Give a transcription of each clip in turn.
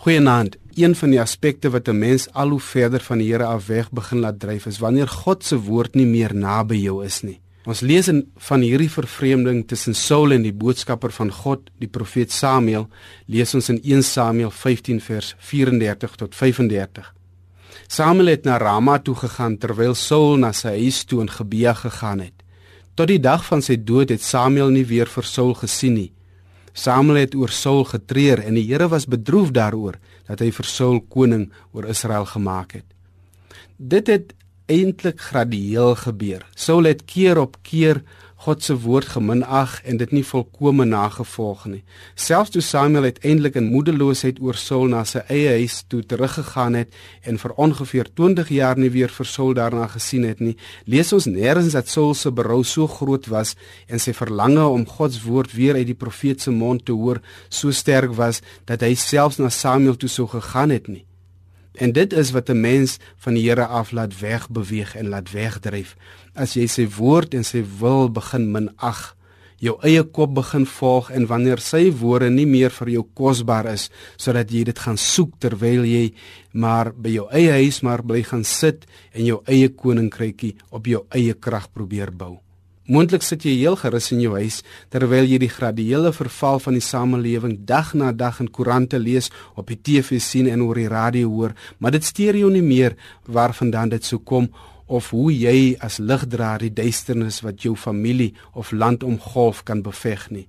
Goeienaand. Een van die aspekte wat 'n mens al hoe verder van die Here af weg begin laat dryf is wanneer God se woord nie meer naby jou is nie. Ons lees in van hierdie vervreemding tussen Saul en die boodskapper van God, die profeet Samuel, lees ons in 1 Samuel 15 vers 34 tot 35. Samuel het na Rama toe gegaan terwyl Saul na sy huis toe in Gebea gegaan het. Tot die dag van sy dood het Samuel nie weer vir Saul gesien nie. Samuel het oor Saul getreur en die Here was bedroef daaroor dat hy vir Saul koning oor Israel gemaak het. Dit het eintlik gradueel gebeur. Saul het keer op keer God se woord geminag en dit nie volkome nagevolg nie. Selfs toe Samuel uiteindelik in moedeloosheid oor Saul na sy eie huis toe teruggegaan het en vir ongeveer 20 jaar nie weer vir Saul daarna gesien het nie, lees ons nêrens dat Saul se berou so groot was en sy verlange om God se woord weer uit die profeet se mond te hoor so sterk was dat hy selfs na Samuel toe sou gegaan het nie. En dit is wat 'n mens van die Here af laat wegbeweeg en laat wegdryf. As jy sy woord en sy wil begin minag, jou eie kop begin volg en wanneer sy woorde nie meer vir jou kosbaar is sodat jy dit gaan soek terwyl jy maar by jou eie huis maar bly gaan sit en jou eie koninkrykie op jou eie krag probeer bou. Moontlik sit jy heel gerus in jou huis terwyl jy die graduele verval van die samelewing dag na dag in koerante lees, op die TV sien en oor die radio hoor, maar dit steur jou nie meer waarvandaan dit sou kom of hoe jy as ligdraer die duisternis wat jou familie of land omgolf kan beveg nie.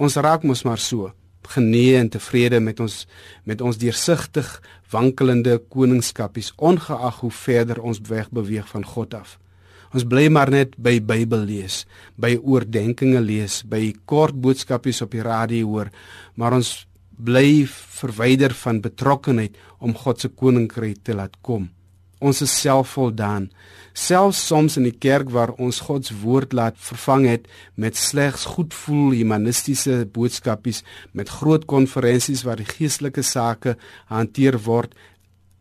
Ons raak mos maar so genee en tevrede met ons met ons deursigtig wankelende koningskapies ongeag hoe verder ons weg beweeg van God af. Ons bly maar net by Bybel lees, by oordeenkings lees, by kort boodskapies op die radio hoor, maar ons bly verwyder van betrokkenheid om God se koninkryk te laat kom. Ons is selfvoldaan, selfs soms in die kerk waar ons God se woord laat vervang het met slegs goedvoel humanistiese boodskapies met groot konferensies waar die geestelike sake hanteer word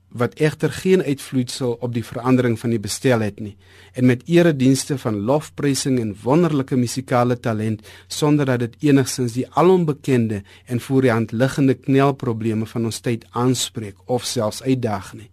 wat egter geen uitvloeisel op die verandering van die bestel het nie. En met eredienste van lofprysing en wonderlike musikale talent sonder dat dit enigsins die alombekende en voor die hand liggende knelprobleme van ons tyd aanspreek of selfs uitdaag nie.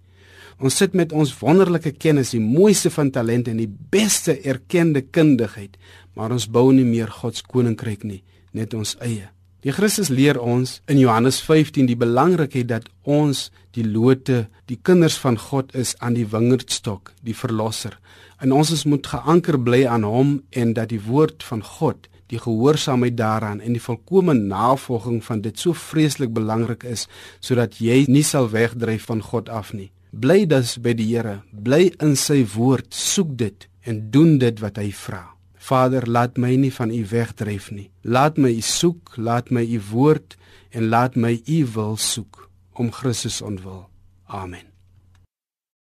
Ons sit met ons wonderlike kennis die mooiste van talent en die beste erkende kundigheid maar ons bou nie meer God se koninkryk nie net ons eie Die Christus leer ons in Johannes 15 die belangrikheid dat ons die lote, die kinders van God is aan die wingerdstok, die verlosser. En ons is moet geanker bly aan hom en dat die woord van God, die gehoorsaamheid daaraan en die volkomme navolging van dit so vreeslik belangrik is sodat jy nie sal wegdryf van God af nie. Bly dus by die Here, bly in sy woord, soek dit en doen dit wat hy vra. Vader, laat my nie van U wegdryf nie. Laat my U soek, laat my U woord en laat my U wil soek om Christus ontwil. Amen.